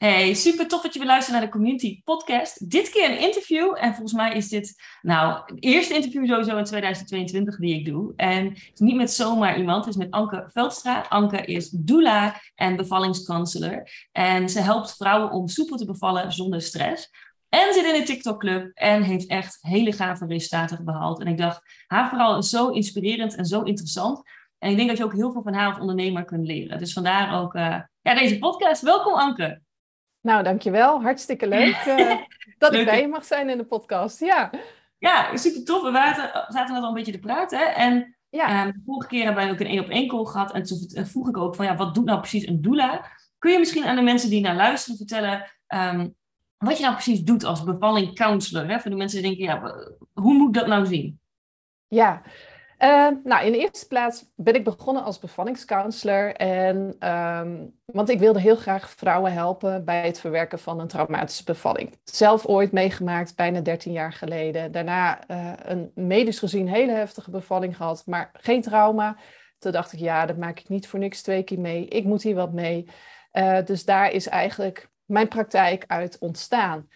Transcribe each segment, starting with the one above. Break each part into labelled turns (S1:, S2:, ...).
S1: Hey, super tof dat je weer luistert naar de Community Podcast. Dit keer een interview. En volgens mij is dit, nou, het eerste interview sowieso in 2022 die ik doe. En het is niet met zomaar iemand, het is met Anke Veldstra. Anke is doula en bevallingscounselor. En ze helpt vrouwen om soepel te bevallen zonder stress. En zit in de TikTok Club en heeft echt hele gave resultaten behaald. En ik dacht, haar verhaal is zo inspirerend en zo interessant. En ik denk dat je ook heel veel van haar als ondernemer kunt leren. Dus vandaar ook uh, ja, deze podcast. Welkom Anke.
S2: Nou, dankjewel. Hartstikke leuk uh, dat ik bij je mag zijn in de podcast. Ja,
S1: ja super tof. We waren, zaten net al een beetje te praten. En ja. um, de vorige keer hebben wij ook een één op één call gehad. En toen vroeg ik ook van, ja, wat doet nou precies een doula? Kun je misschien aan de mensen die naar luisteren vertellen... Um, wat je nou precies doet als bevalling counselor? Hè? Voor de mensen die denken, ja, hoe moet ik dat nou zien?
S2: Ja, uh, nou, in de eerste plaats ben ik begonnen als bevallingscounselor. En, um, want ik wilde heel graag vrouwen helpen bij het verwerken van een traumatische bevalling. Zelf ooit meegemaakt, bijna 13 jaar geleden. Daarna uh, een medisch gezien hele heftige bevalling gehad, maar geen trauma. Toen dacht ik, ja, dat maak ik niet voor niks twee keer mee. Ik moet hier wat mee. Uh, dus daar is eigenlijk mijn praktijk uit ontstaan.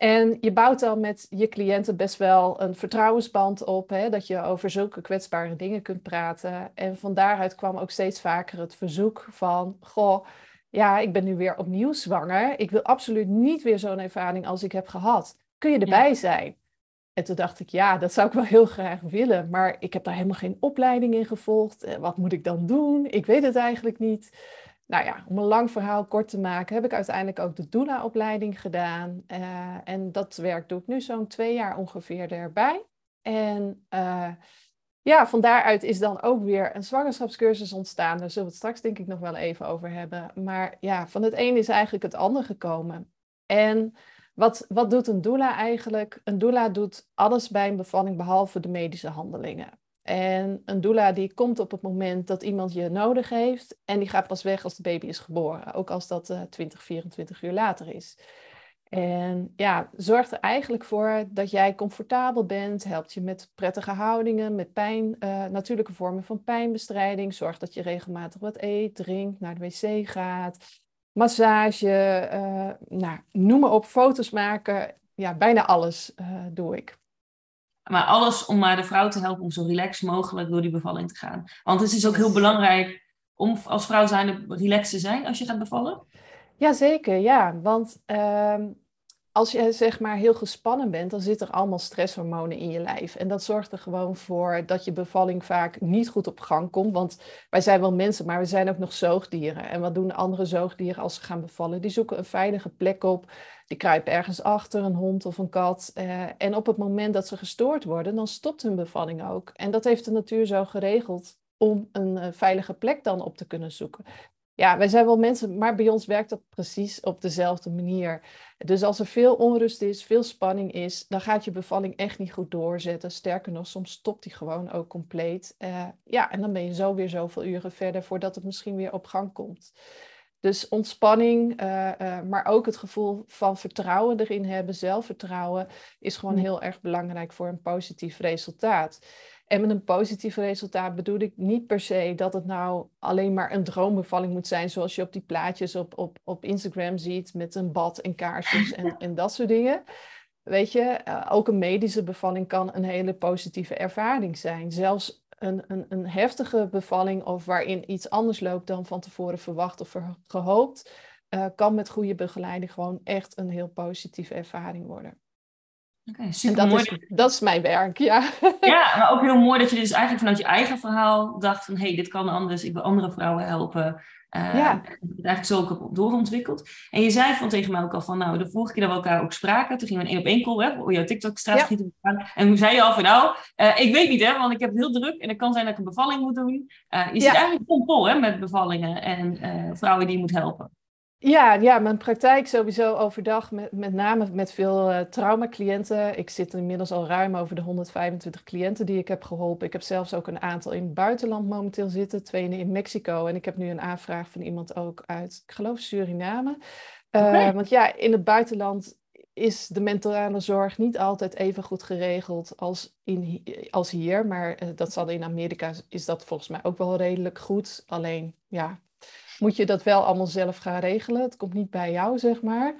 S2: En je bouwt dan met je cliënten best wel een vertrouwensband op, hè, dat je over zulke kwetsbare dingen kunt praten. En van daaruit kwam ook steeds vaker het verzoek van, goh, ja, ik ben nu weer opnieuw zwanger. Ik wil absoluut niet weer zo'n ervaring als ik heb gehad. Kun je erbij zijn? En toen dacht ik, ja, dat zou ik wel heel graag willen, maar ik heb daar helemaal geen opleiding in gevolgd. Eh, wat moet ik dan doen? Ik weet het eigenlijk niet. Nou ja, om een lang verhaal kort te maken, heb ik uiteindelijk ook de doula-opleiding gedaan. Uh, en dat werk doe ik nu zo'n twee jaar ongeveer erbij. En uh, ja, van daaruit is dan ook weer een zwangerschapscursus ontstaan. Daar zullen we het straks denk ik nog wel even over hebben. Maar ja, van het een is eigenlijk het ander gekomen. En wat, wat doet een doula eigenlijk? Een doula doet alles bij een bevalling behalve de medische handelingen. En een doula die komt op het moment dat iemand je nodig heeft. En die gaat pas weg als de baby is geboren. Ook als dat uh, 20, 24 uur later is. En ja, zorgt er eigenlijk voor dat jij comfortabel bent. Helpt je met prettige houdingen, met pijn, uh, natuurlijke vormen van pijnbestrijding. Zorgt dat je regelmatig wat eet, drinkt, naar de wc gaat. Massage, uh, nou, noem maar op, foto's maken. Ja, bijna alles doe ik.
S1: Maar alles om maar de vrouw te helpen om zo relaxed mogelijk door die bevalling te gaan. Want het is ook heel belangrijk om als vrouw zijn relaxed te zijn als je gaat bevallen.
S2: Jazeker, ja. Want uh, als je zeg maar heel gespannen bent, dan zitten er allemaal stresshormonen in je lijf. En dat zorgt er gewoon voor dat je bevalling vaak niet goed op gang komt. Want wij zijn wel mensen, maar we zijn ook nog zoogdieren. En wat doen andere zoogdieren als ze gaan bevallen? Die zoeken een veilige plek op. Die kruipen ergens achter, een hond of een kat. Uh, en op het moment dat ze gestoord worden, dan stopt hun bevalling ook. En dat heeft de natuur zo geregeld om een uh, veilige plek dan op te kunnen zoeken ja, wij zijn wel mensen, maar bij ons werkt dat precies op dezelfde manier. Dus als er veel onrust is, veel spanning is, dan gaat je bevalling echt niet goed doorzetten. Sterker nog, soms stopt die gewoon ook compleet. Uh, ja, en dan ben je zo weer zoveel uren verder voordat het misschien weer op gang komt. Dus ontspanning, uh, uh, maar ook het gevoel van vertrouwen erin hebben, zelfvertrouwen, is gewoon heel erg belangrijk voor een positief resultaat. En met een positief resultaat bedoel ik niet per se dat het nou alleen maar een droombevalling moet zijn, zoals je op die plaatjes op, op, op Instagram ziet met een bad en kaarsjes en, en dat soort dingen. Weet je, uh, ook een medische bevalling kan een hele positieve ervaring zijn. Zelfs een, een, een heftige bevalling of waarin iets anders loopt dan van tevoren verwacht of gehoopt, uh, kan met goede begeleiding gewoon echt een heel positieve ervaring worden.
S1: Okay, super dat.
S2: Is, dat is mijn werk, ja.
S1: Ja, maar ook heel mooi dat je dus eigenlijk vanuit je eigen verhaal dacht van... hé, hey, dit kan anders, ik wil andere vrouwen helpen. Uh, ja. Het eigenlijk zo ook doorontwikkeld. En je zei van tegen mij ook al van, nou, de vorige keer dat we elkaar ook spraken... toen gingen we een één op één call, hè, jouw TikTok-strategie ja. En toen zei je al van, nou, uh, ik weet niet, hè, want ik heb het heel druk... en het kan zijn dat ik een bevalling moet doen. Uh, je ja. zit eigenlijk vol hè, met bevallingen en vrouwen die je moet helpen.
S2: Ja, ja, mijn praktijk sowieso overdag, met, met name met veel uh, traumacliënten. Ik zit inmiddels al ruim over de 125 cliënten die ik heb geholpen. Ik heb zelfs ook een aantal in het buitenland momenteel zitten, twee in Mexico. En ik heb nu een aanvraag van iemand ook uit, ik geloof Suriname. Uh, okay. Want ja, in het buitenland is de mentale zorg niet altijd even goed geregeld als, in, als hier. Maar uh, dat zal in Amerika, is dat volgens mij ook wel redelijk goed. Alleen, ja, moet je dat wel allemaal zelf gaan regelen. Het komt niet bij jou, zeg maar.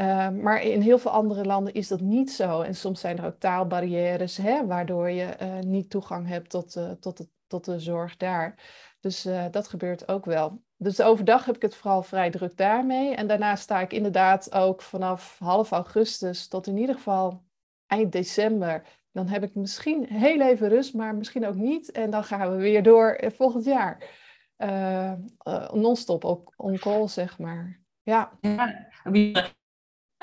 S2: Uh, maar in heel veel andere landen is dat niet zo. En soms zijn er ook taalbarrières, hè, waardoor je uh, niet toegang hebt tot, uh, tot, de, tot de zorg daar. Dus dat gebeurt ook wel. Dus overdag heb ik het vooral vrij druk daarmee. En daarna sta ik inderdaad ook vanaf half augustus tot in ieder geval eind december. Dan heb ik misschien heel even rust, maar misschien ook niet. En dan gaan we weer door volgend jaar. Non-stop ook on call, zeg maar. Ja.
S1: ja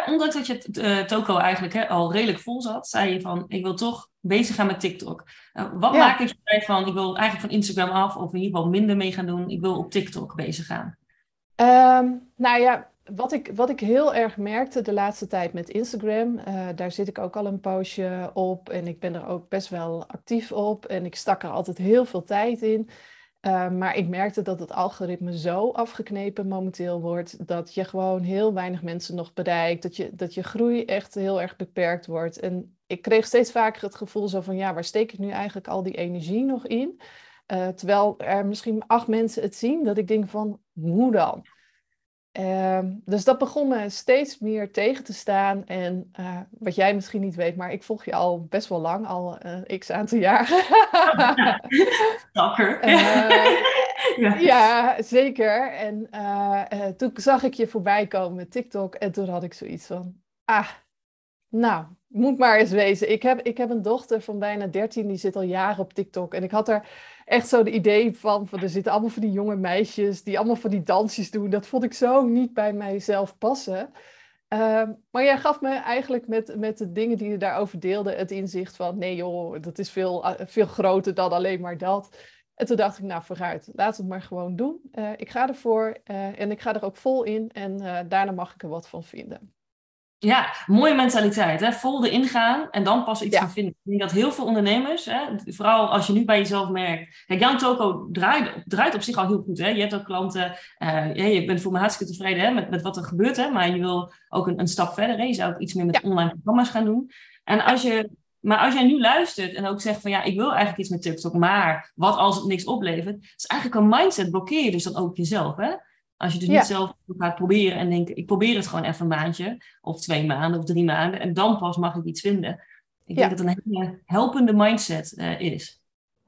S1: ondanks dat je uh, toko eigenlijk hè, al redelijk vol zat, zei je van ik wil toch bezig gaan met TikTok. Uh, wat ja. maakt dat je van ik wil eigenlijk van Instagram af of in ieder geval minder mee gaan doen, ik wil op TikTok bezig gaan?
S2: Um, nou ja, wat ik, wat ik heel erg merkte de laatste tijd met Instagram, uh, daar zit ik ook al een poosje op en ik ben er ook best wel actief op en ik stak er altijd heel veel tijd in. Uh, maar ik merkte dat het algoritme zo afgeknepen momenteel wordt dat je gewoon heel weinig mensen nog bereikt, dat je, dat je groei echt heel erg beperkt wordt. En ik kreeg steeds vaker het gevoel zo van ja, waar steek ik nu eigenlijk al die energie nog in? Uh, terwijl er misschien acht mensen het zien, dat ik denk van hoe dan? Uh, dus dat begon me steeds meer tegen te staan. En uh, wat jij misschien niet weet, maar ik volg je al best wel lang, al uh, x aantal jaar.
S1: Stalker.
S2: ja. ja, zeker. En toen zag ik je voorbij komen met TikTok en toen had ik zoiets van, ah, nou, moet maar eens wezen. Ik heb, ik heb een dochter van bijna 13, die zit al jaren op TikTok. En ik had er echt zo de idee van, van er zitten allemaal van die jonge meisjes die allemaal van die dansjes doen. Dat vond ik zo niet bij mijzelf passen. Uh, maar jij gaf me eigenlijk met, met de dingen die je daarover deelde het inzicht van nee joh, dat is veel, eh, veel groter dan alleen maar dat. En toen dacht ik, nou vooruit, laat het maar gewoon doen. Uh, ik ga ervoor uh, en ik ga er ook vol in en daarna mag ik er wat van vinden.
S1: Ja, mooie mentaliteit. Hè? Vol erin gaan en dan pas iets ja. van vinden. Ik denk dat heel veel ondernemers, hè, vooral als je nu bij jezelf merkt. Kijk, jouw toko draait, draait op zich al heel goed. Hè? Je hebt ook klanten, uh, ja, je bent voor me hartstikke tevreden hè, met, met wat er gebeurt. Hè? Maar je wil ook een, een stap verder. Hè? Je zou ook iets meer met ja. online programma's gaan doen. En als je, maar als jij nu luistert en ook zegt van ja, ik wil eigenlijk iets met TikTok, maar wat als het niks oplevert? is eigenlijk een mindset, blokkeer je dus dan ook jezelf. Hè? Als je dus niet zelf gaat proberen en denkt, ik probeer het gewoon even een maandje, of twee maanden, of drie maanden, en dan pas mag ik iets vinden. Ik denk dat het een hele helpende mindset uh, is.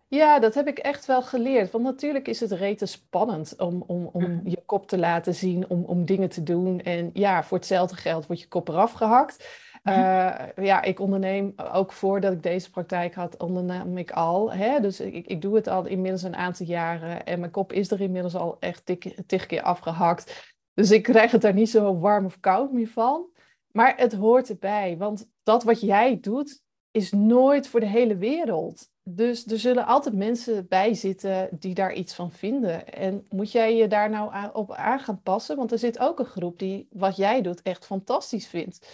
S2: Ja, dat heb ik echt wel geleerd. Want natuurlijk is het rete spannend om, om, om je kop te laten zien, om, om dingen te doen. En ja, voor hetzelfde geld wordt je kop eraf gehakt. Uh, ja, ik onderneem ook voordat ik deze praktijk had, ondernam ik al. Hè? Dus ik, ik doe het al inmiddels een aantal jaren en mijn kop is er inmiddels al echt tig keer afgehakt. Dus ik krijg het daar niet zo warm of koud meer van. Maar het hoort erbij, want dat wat jij doet is nooit voor de hele wereld. Dus er zullen altijd mensen bij zitten die daar iets van vinden. En moet jij je daar nou op aan gaan passen? Want er zit ook een groep die wat jij doet echt fantastisch vindt.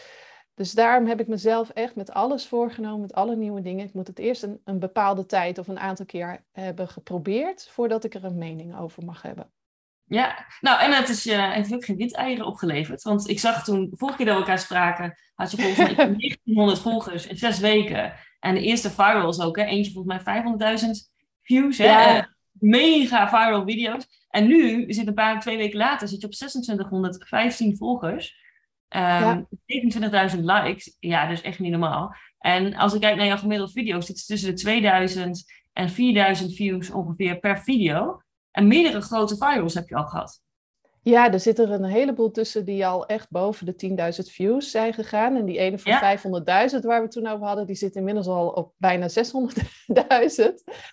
S2: Dus daarom heb ik mezelf echt met alles voorgenomen, met alle nieuwe dingen. Ik moet het eerst een, een bepaalde tijd of een aantal keer hebben geprobeerd voordat ik er een mening over mag hebben.
S1: Ja, nou en het is je uh, heeft ook geen windeieren opgeleverd. Want ik zag toen, vorige keer dat we elkaar spraken, had je volgens mij 1900 volgers in zes weken. En de eerste virals ook, hè? eentje volgens mij 500.000 views. Hè? Ja. Uh, mega viral video's. En nu, zit een paar, twee weken later, zit je op 2615 volgers. Um, ja. 27.000 likes, ja, dat is echt niet normaal. En als ik kijk naar jouw gemiddelde video's, zit het tussen de 2000 en 4000 views ongeveer per video. En meerdere grote virals heb je al gehad.
S2: Ja, er zit er een heleboel tussen die al echt boven de 10.000 views zijn gegaan. En die ene van ja. 500.000 waar we toen over hadden, die zit inmiddels al op bijna 600.000. Dus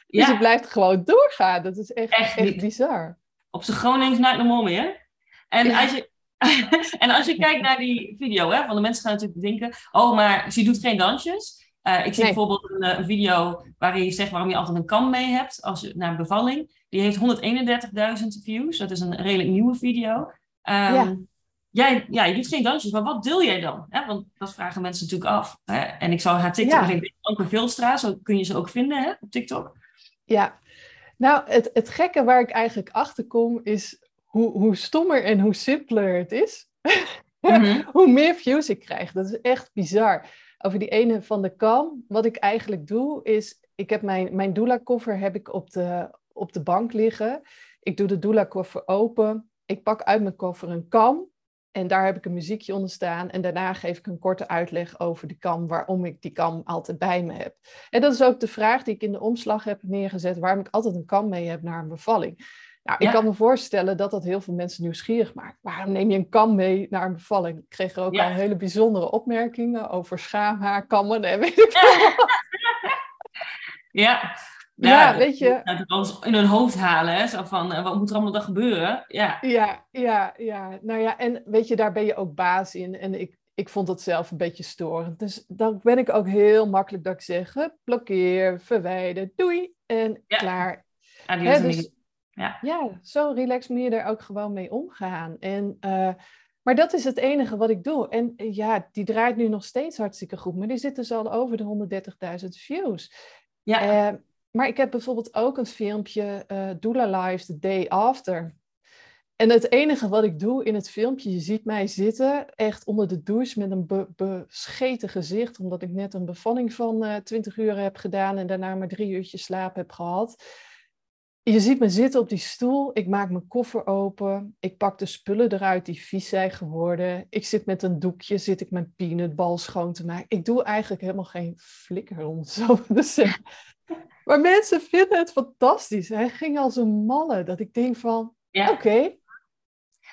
S2: ja. het blijft gewoon doorgaan. Dat is echt, echt, echt bizar.
S1: Op zijn Gronings nooit normaal meer. En ja. als je, en als je kijkt naar die video, hè, van de mensen gaan natuurlijk denken: oh, maar ze doet geen dansjes. Uh, ik zie nee. bijvoorbeeld een, een, video waarin je zegt waarom je altijd een kam mee hebt als je, naar bevalling. Die heeft 131.000 views. Dat is een redelijk nieuwe video. Um, ja. Jij, ja, je doet geen dansjes, maar wat deel jij dan? Hè? Want dat vragen mensen natuurlijk af. Hè? En ik zou haar TikTok, ja. Anke Vilstra, zo kun je ze ook vinden hè, op TikTok.
S2: Ja, nou, het, het gekke waar ik eigenlijk achter kom is hoe, hoe stommer en hoe simpeler het is, mm-hmm. hoe meer views ik krijg. Dat is echt bizar. Over die ene van de kam, wat ik eigenlijk doe, is ik heb mijn, mijn doula-koffer heb ik op de, op de bank liggen. Ik doe de doula-koffer open. Ik pak uit mijn koffer een kam. En daar heb ik een muziekje onder staan. En daarna geef ik een korte uitleg over de kam, waarom ik die kam altijd bij me heb. En dat is ook de vraag die ik in de omslag heb neergezet, waarom ik altijd een kam mee heb naar een bevalling. Nou, ik kan me voorstellen dat dat heel veel mensen nieuwsgierig maakt. Waarom neem je een kam mee naar een bevalling? Ik kreeg er ook al hele bijzondere opmerkingen over schaamhaarkammen en weet ik veel.
S1: Ja,
S2: ja, weet je.
S1: In hun hoofd halen, hè? Zo van, uh, wat moet er allemaal dan gebeuren? Ja.
S2: ja, ja, ja. Nou ja, en weet je, daar ben je ook baas in. En ik, ik vond het zelf een beetje storend. Dus dan ben ik ook heel makkelijk dat ik zeg, blokkeer, verwijder, doei en klaar.
S1: Hè, dus,
S2: ja. ja, zo relax moet je er ook gewoon mee omgaan. En, uh, maar dat is het enige wat ik doe. En ja, die draait nu nog steeds hartstikke goed. Maar die zit dus al over de 130.000 views. Ja. Uh, maar ik heb bijvoorbeeld ook een filmpje, uh, Doula Lives the Day After. En het enige wat ik doe in het filmpje, je ziet mij zitten, echt onder de douche met een bescheten gezicht, omdat ik net een bevalling van uh, 20 uur heb gedaan en daarna maar drie uurtjes slaap heb gehad. Je ziet me zitten op die stoel, ik maak mijn koffer open, ik pak de spullen eruit die vies zijn geworden. Ik zit met een doekje, zit ik mijn peanutbal schoon te maken. Ik doe eigenlijk helemaal geen flikker om het zo te zeggen. Maar mensen vinden het fantastisch. Hij ging als een malle. Dat ik denk van, oké.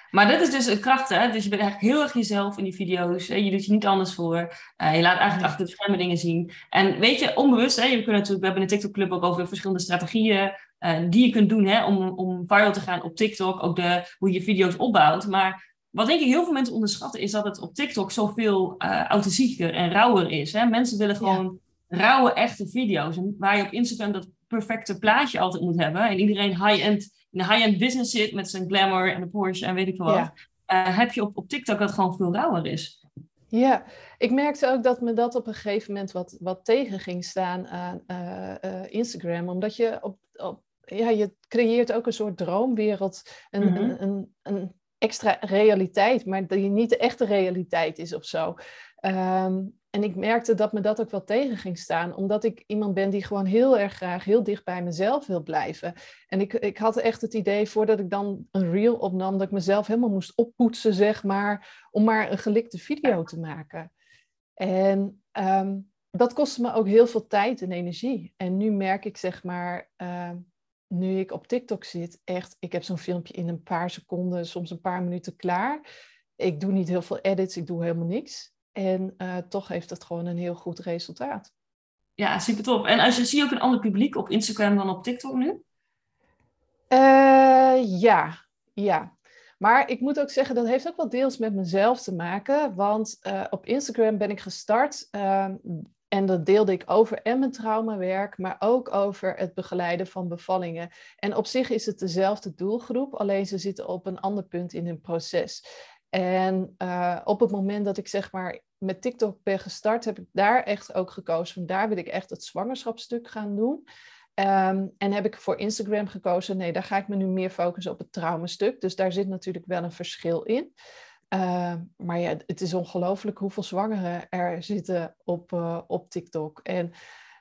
S1: Maar dat is dus een kracht, hè? Dus je bent eigenlijk heel erg jezelf in die video's. Hè? Je doet je niet anders voor. Uh, je laat eigenlijk achter de schermen dingen zien. En weet je, onbewust, hè? Je kunt natuurlijk, we hebben in de TikTok Club ook over verschillende strategieën uh, die je kunt doen hè? Om, om viral te gaan op TikTok. Ook de, hoe je video's opbouwt. Maar wat denk ik heel veel mensen onderschatten, is dat het op TikTok zoveel uh, authentieker en rauwer is. Hè? Mensen willen gewoon rauwe, echte video's. En waar je op Instagram dat perfecte plaatje altijd moet hebben. En iedereen high-end, in de high-end business zit met zijn glamour en de Porsche en weet ik wat. Uh, heb je op, op TikTok dat gewoon veel rauwer is.
S2: Ja, ik merkte ook dat me dat op een gegeven moment wat, wat tegen ging staan aan uh, uh, Instagram. Omdat je op, op, ja, je creëert ook een soort droomwereld, een, mm -hmm. een, een, een, extra realiteit, maar die niet de echte realiteit is of zo. Um, en ik merkte dat me dat ook wel tegen ging staan, omdat ik iemand ben die gewoon heel erg graag heel dicht bij mezelf wil blijven. En ik, ik had echt het idee, voordat ik dan een reel opnam, dat ik mezelf helemaal moest oppoetsen, zeg maar, om maar een gelikte video te maken. En um, dat kostte me ook heel veel tijd en energie. En nu merk ik, zeg maar, uh, nu ik op TikTok zit, echt, ik heb zo'n filmpje in een paar seconden, soms een paar minuten klaar. Ik doe niet heel veel edits, ik doe helemaal niks. En uh, toch heeft het gewoon een heel goed resultaat.
S1: Ja, super top. En als je, zie je ook een ander publiek op Instagram dan op TikTok nu?
S2: Uh, ja, ja. Maar ik moet ook zeggen, dat heeft ook wel deels met mezelf te maken. Want uh, op Instagram ben ik gestart. Ehm, en dat deelde ik over en mijn traumawerk, maar ook over het begeleiden van bevallingen. En op zich is het dezelfde doelgroep, alleen ze zitten op een ander punt in hun proces. En uh, op het moment dat ik zeg maar met TikTok ben gestart, heb ik daar echt ook gekozen. Van daar wil ik echt het zwangerschapsstuk gaan doen. Um, en heb ik voor Instagram gekozen, nee, daar ga ik me nu meer focussen op het traumastuk. Dus daar zit natuurlijk wel een verschil in. Uh, maar ja, het is ongelooflijk hoeveel zwangeren er zitten op, uh, op TikTok. En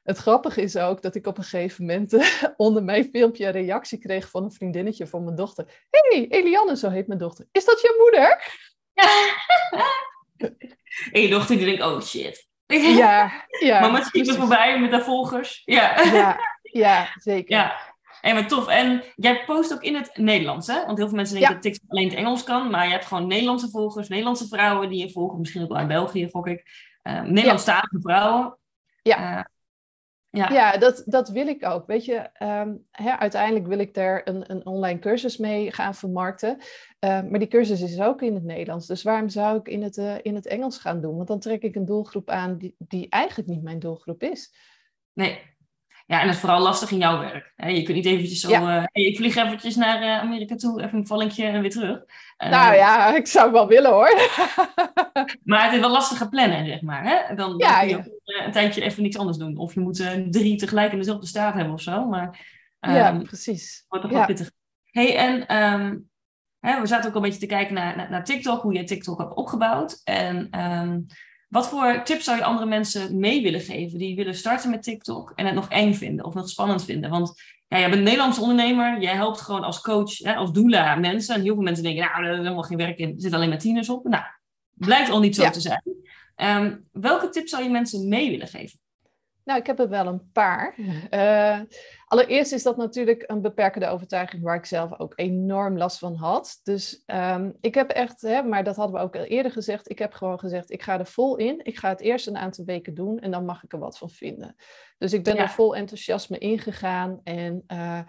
S2: het grappige is ook dat ik op een gegeven moment onder mijn filmpje een reactie kreeg van een vriendinnetje van mijn dochter. hey, Eliane, zo heet mijn dochter. Is dat je moeder?
S1: en je dochter die denkt, oh shit.
S2: Ja, ja.
S1: Mama schiet er voorbij met haar volgers.
S2: Ja, ja, ja zeker.
S1: Ja. En wat tof. En jij post ook in het Nederlands, hè? Want heel veel mensen denken dat TikTok alleen het Engels kan. Maar je hebt gewoon Nederlandse volgers, Nederlandse vrouwen die je volgen. Misschien ook wel in België, gok ik. Uh, Nederlandstalige vrouwen.
S2: Ja. Uh, ja, ja dat, dat wil ik ook. Weet je, um, hè, uiteindelijk wil ik daar een, een online cursus mee gaan vermarkten. Uh, maar die cursus is ook in het Nederlands. Dus waarom zou ik in het, uh, in het Engels gaan doen? Want dan trek ik een doelgroep aan die, die eigenlijk niet mijn doelgroep is.
S1: Nee, ja, en dat is vooral lastig in jouw werk. Je kunt niet eventjes zo... Ja. Uh, ik vlieg eventjes naar uh, Amerika toe, even een vallingje en weer terug.
S2: Uh, nou ja, ik zou wel willen hoor.
S1: maar het is wel lastige plannen, zeg maar. Hè? Dan, ja, dan kun je ja. een tijdje even niks anders doen. Of je moet drie tegelijk in dezelfde staat hebben of zo. Maar,
S2: um, ja, precies.
S1: Wordt toch wel pittig. hey, en um, hè, we zaten ook een beetje te kijken naar, naar, naar, TikTok, hoe je TikTok hebt opgebouwd. En... Um, Wat voor tips zou je andere mensen mee willen geven die willen starten met TikTok en het nog eng vinden of nog spannend vinden? Want ja, jij bent een Nederlandse ondernemer, jij helpt gewoon als coach, hè, als doula mensen. En heel veel mensen denken, nou, er is helemaal geen werk in, er zitten alleen maar tieners op. Nou, blijkt al niet zo te zijn. Ehm, welke tips zou je mensen mee willen geven?
S2: Nou, ik heb er wel een paar. Uh, allereerst is dat natuurlijk een beperkende overtuiging waar ik zelf ook enorm last van had. Dus um, ik heb echt, hè, maar dat hadden we ook al eerder gezegd, ik heb gewoon gezegd, ik ga er vol in. Ik ga het eerst een aantal weken doen en dan mag ik er wat van vinden. Dus ik ben er vol enthousiasme ingegaan en uh,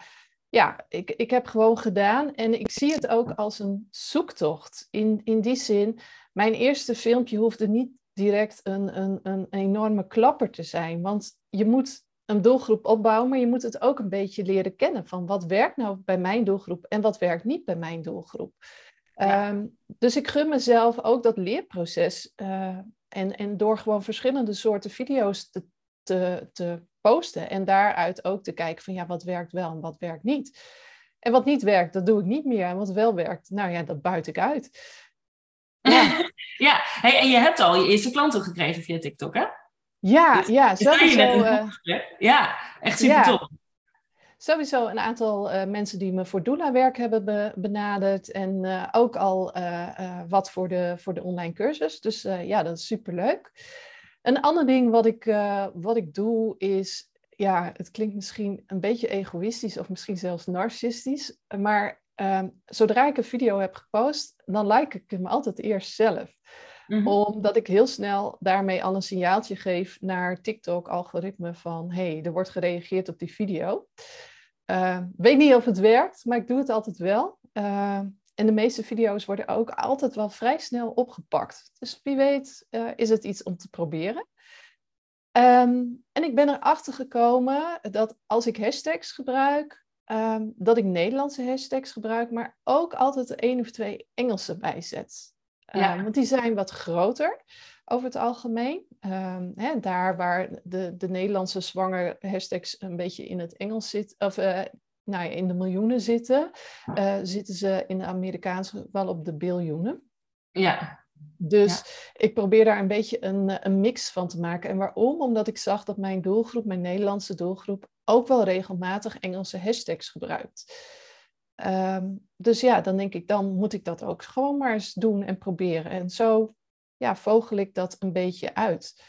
S2: ja, ik, ik heb gewoon gedaan en ik zie het ook als een zoektocht. In, in die zin, mijn eerste filmpje hoefde niet direct een, een, een enorme klapper te zijn. Want je moet een doelgroep opbouwen, maar je moet het ook een beetje leren kennen van wat werkt nou bij mijn doelgroep en wat werkt niet bij mijn doelgroep. Ehm, dus ik gun mezelf ook dat leerproces. Uh, en, en door gewoon verschillende soorten video's te, te, te posten en daaruit ook te kijken van ja, wat werkt wel en wat werkt niet. En wat niet werkt, dat doe ik niet meer. En wat wel werkt, nou ja, dat buit ik uit.
S1: Ja, ja. Hey, en je hebt al je eerste klanten gekregen via TikTok, hè?
S2: Ja, dus, ja,
S1: sowieso. Uh, ja, echt super ja. top.
S2: Sowieso een aantal uh, mensen die me voor doula-werk hebben be benaderd. En uh, ook al wat voor de, voor de online cursus. Dus ja, dat is super leuk. Een ander ding wat ik, wat ik doe is... Ja, het klinkt misschien een beetje egoïstisch of misschien zelfs narcistisch. Maar Ehm, zodra ik een video heb gepost, dan like ik hem altijd eerst zelf. Mhm. Omdat ik heel snel daarmee al een signaaltje geef naar TikTok-algoritme van hey, er wordt gereageerd op die video. Uh, weet niet of het werkt, maar ik doe het altijd wel. Ehm, en de meeste video's worden ook altijd wel vrij snel opgepakt. Dus wie weet uh, is het iets om te proberen. en ik ben erachter gekomen dat als ik hashtags gebruik, Ehm, dat ik Nederlandse hashtags gebruik, maar ook altijd één of twee Engelse bijzet. Um, Want die zijn wat groter over het algemeen. Um, hè, daar waar de, de Nederlandse zwanger hashtags een beetje in het Engels zitten, of uh, nou ja, in de miljoenen zitten, uh, zitten ze in de Amerikaanse wel op de biljoenen.
S1: Ja.
S2: Dus ik probeer daar een beetje een, een mix van te maken. En waarom? Omdat ik zag dat mijn doelgroep, mijn Nederlandse doelgroep, ook wel regelmatig Engelse hashtags gebruikt. Um, dus ja, dan denk ik, dan moet ik dat ook gewoon maar eens doen en proberen. En zo ja, vogel ik dat een beetje uit.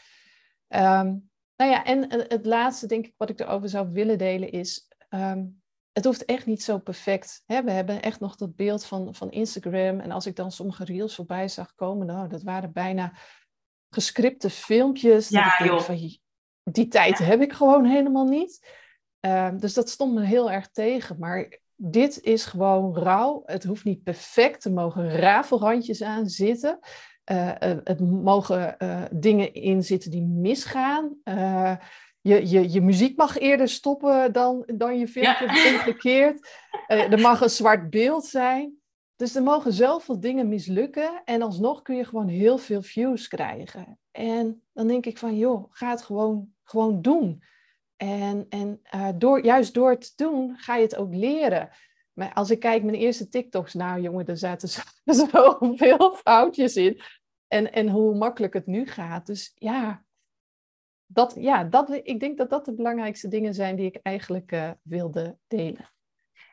S2: Um, nou ja, en het laatste, denk ik, wat ik erover zou willen delen is. Um, het hoeft echt niet zo perfect. Hè? We hebben echt nog dat beeld van, van Instagram. En als ik dan sommige reels voorbij zag komen, nou, dat waren bijna gescripte filmpjes.
S1: Ja, joh.
S2: Van, die tijd heb ik gewoon helemaal niet. Ehm, dus dat stond me heel erg tegen. Maar dit is gewoon rauw. Het hoeft niet perfect. Er mogen rafelrandjes aan zitten. Uh, het mogen uh, dingen in zitten die misgaan. je, je, je muziek mag eerder stoppen dan, dan je filmpje ja. omgekeerd. er mag een zwart beeld zijn. Dus er mogen zoveel dingen mislukken. En alsnog kun je gewoon heel veel views krijgen. En dan denk ik van, joh, ga het gewoon, gewoon doen. En, en uh, door, juist door het doen ga je het ook leren. Maar als ik kijk mijn eerste TikToks, nou jongen, er zaten zoveel foutjes in. En, en hoe makkelijk het nu gaat. Dus ja, dat, ja dat, ik denk dat dat de belangrijkste dingen zijn die ik eigenlijk uh, wilde delen.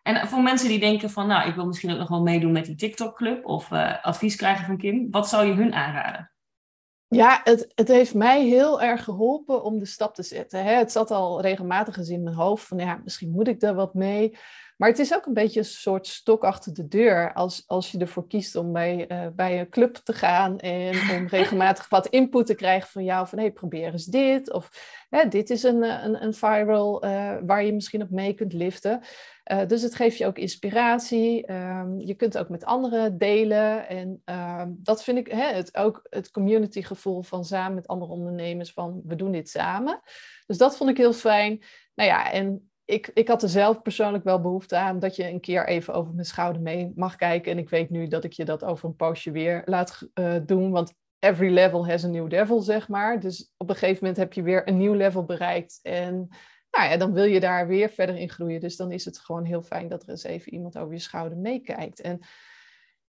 S1: En voor mensen die denken van, nou, ik wil misschien ook nog wel meedoen met die TikTok-club of uh, advies krijgen van Kim, wat zou je hun aanraden?
S2: Ja, het, het heeft mij heel erg geholpen om de stap te zetten. Hè. Het zat al regelmatig eens in mijn hoofd van ja, misschien moet ik daar wat mee. Maar het is ook een beetje een soort stok achter de deur als, als je ervoor kiest om bij, uh, bij een club te gaan en om regelmatig wat input te krijgen van jou van hé, hey, probeer eens dit. Of hè, dit is een, een, een viral uh, waar je misschien op mee kunt liften. Uh, dus het geeft je ook inspiratie. Um, je kunt ook met anderen delen. En um, dat vind ik hè, het, ook het community gevoel van samen met andere ondernemers van we doen dit samen. Dus dat vond ik heel fijn. Nou ja, en ik, ik had er zelf persoonlijk wel behoefte aan dat je een keer even over mijn schouder mee mag kijken. En ik weet nu dat ik je dat over een poosje weer laat uh, doen. Want every level has a new devil, zeg maar. Dus op een gegeven moment heb je weer een nieuw level bereikt. En nou ja, dan wil je daar weer verder in groeien. Dus dan is het gewoon heel fijn dat er eens even iemand over je schouder meekijkt. En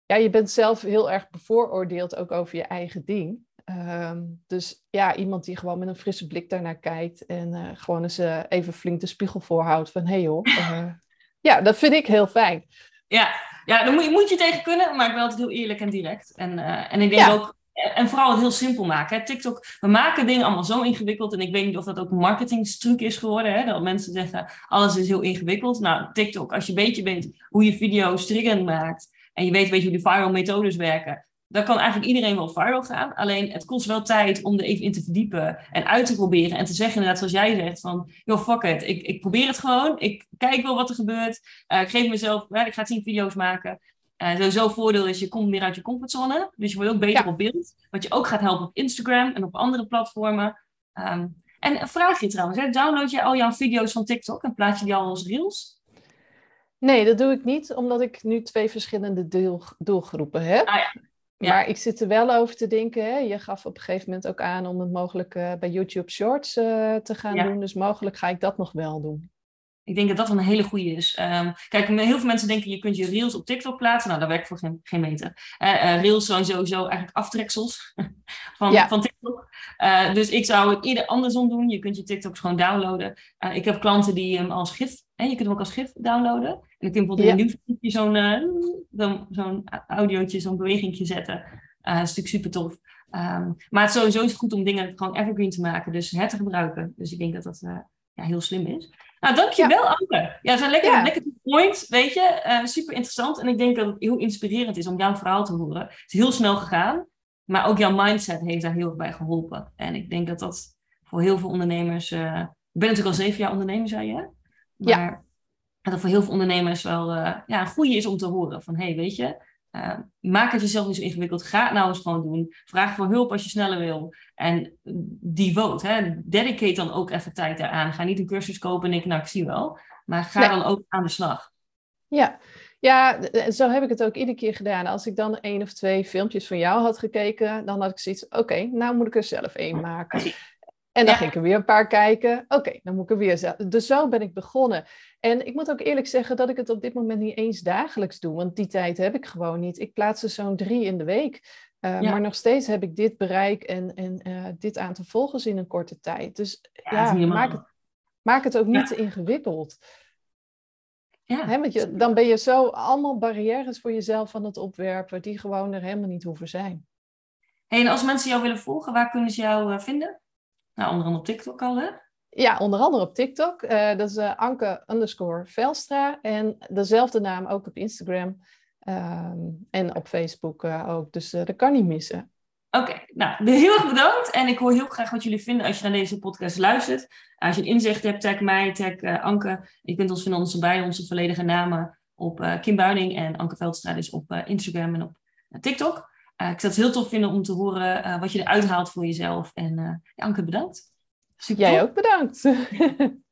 S2: ja, je bent zelf heel erg bevooroordeeld ook over je eigen ding. Ehm, dus ja, iemand die gewoon met een frisse blik daarnaar kijkt en uh, gewoon eens uh, even flink de spiegel voorhoudt van hé hey joh, uh, ja, dat vind ik heel fijn.
S1: Ja, ja dan moet je, moet je tegen kunnen, maar ik ben altijd heel eerlijk en direct. En, en ik denk ook, en vooral het heel simpel maken. Hè. TikTok, we maken dingen allemaal zo ingewikkeld. En ik weet niet of dat ook een marketingstruc is geworden. Hè? Dat mensen zeggen, alles is heel ingewikkeld. Nou, TikTok, als je een beetje weet hoe je video's triggerend maakt. En je weet een beetje hoe de viral methodes werken dan kan eigenlijk iedereen wel viral gaan. Alleen het kost wel tijd om er even in te verdiepen en uit te proberen. En te zeggen, inderdaad, zoals jij zegt, van, joh, fuck it. Ik, ik probeer het gewoon. Ik kijk wel wat er gebeurt. Uh, ik geef mezelf, uh, ik ga tien video's maken. Uh, sowieso voordeel is, je komt meer uit je comfortzone. Dus je wordt ook beter op beeld. Wat je ook gaat helpen op Instagram en op andere platformen. Um, en vraag je trouwens, hè, download je al jouw video's van TikTok en plaats je die al als reels?
S2: Nee, dat doe ik niet, omdat ik nu twee verschillende doel, doelgroepen heb.
S1: Ah, ja.
S2: Maar ik zit er wel over te denken. Hè? Je gaf op een gegeven moment ook aan om het mogelijk uh, bij YouTube Shorts uh, te gaan doen. Dus mogelijk ga ik dat nog wel doen.
S1: Ik denk dat dat een hele goede is. Um, kijk, heel veel mensen denken je kunt je reels op TikTok plaatsen. Nou, dat werkt voor geen, geen meter. Uh, reels zijn sowieso eigenlijk aftreksels van, ja. van TikTok. dus ik zou het eerder andersom doen. Je kunt je TikToks gewoon downloaden. ik heb klanten die hem als gif, hè, je kunt hem ook als gif downloaden. En ik kan bijvoorbeeld ja. in een nieuwsbriefje zo'n zo'n zo'n audiootje, zo'n bewegingje zetten. dat is natuurlijk super tof. Um, maar het sowieso is goed om dingen gewoon evergreen te maken. Dus het te gebruiken. Dus ik denk dat dat ja, heel slim is. Nou, dankjewel, ja. Anke. Ja, zijn lekker, ja. lekker point, weet je. Uh, super interessant. En ik denk dat het heel inspirerend is om jouw verhaal te horen. Het is heel snel gegaan, maar ook jouw mindset heeft daar heel erg bij geholpen. En ik denk dat dat voor heel veel ondernemers... Uh, ik ben natuurlijk al zeven jaar ondernemer, zei je. Maar
S2: ja.
S1: dat voor heel veel ondernemers wel uh, ja, een goede is om te horen. Van, hé, hey, weet je, uh, maak het jezelf niet zo ingewikkeld. Ga het nou eens gewoon doen. Vraag voor hulp als je sneller wil. En devote, hè. dedicate dan ook even tijd eraan. Ga niet een cursus kopen en ik, nou, ik zie wel. Maar ga nee. dan ook aan de slag.
S2: Ja. ja, zo heb ik het ook iedere keer gedaan. Als ik dan één of twee filmpjes van jou had gekeken, dan had ik zoiets, oké, okay, nou moet ik er zelf één maken. En dan ja. ging ik er weer een paar kijken. Oké, okay, dan moet ik er weer zelf. Dus zo ben ik begonnen. En ik moet ook eerlijk zeggen dat ik het op dit moment niet eens dagelijks doe. Want die tijd heb ik gewoon niet. Ik plaats er zo'n drie in de week. Uh, ja. Maar nog steeds heb ik dit bereik en, en uh, dit aantal volgers in een korte tijd. Dus ja, ja maak, het, maak het ook niet te ingewikkeld.
S1: Ja.
S2: Hè, want je, dan ben je zo allemaal barrières voor jezelf aan het opwerpen die gewoon er helemaal niet hoeven zijn.
S1: Hey, en als mensen jou willen volgen, waar kunnen ze jou uh, vinden? Nou, onder andere op TikTok al, hè?
S2: Ja, onder andere op TikTok. Uh, dat is uh, Anke underscore Velstra. En dezelfde naam ook op Instagram. Um, en op Facebook uh, ook. Dus dat kan niet missen.
S1: Oké, okay, nou, heel erg bedankt. En ik hoor heel graag wat jullie vinden als je naar deze podcast luistert. Als je een inzicht hebt, tag mij, tag Anke. Je kunt ons vinden onze bij onze volledige namen op Kim Buining en Anke Veldstra dus op Instagram en op TikTok. Ik zou het heel tof vinden om te horen wat je eruit haalt voor jezelf. En ja, Anke, bedankt.
S2: Super Jij ook bedankt.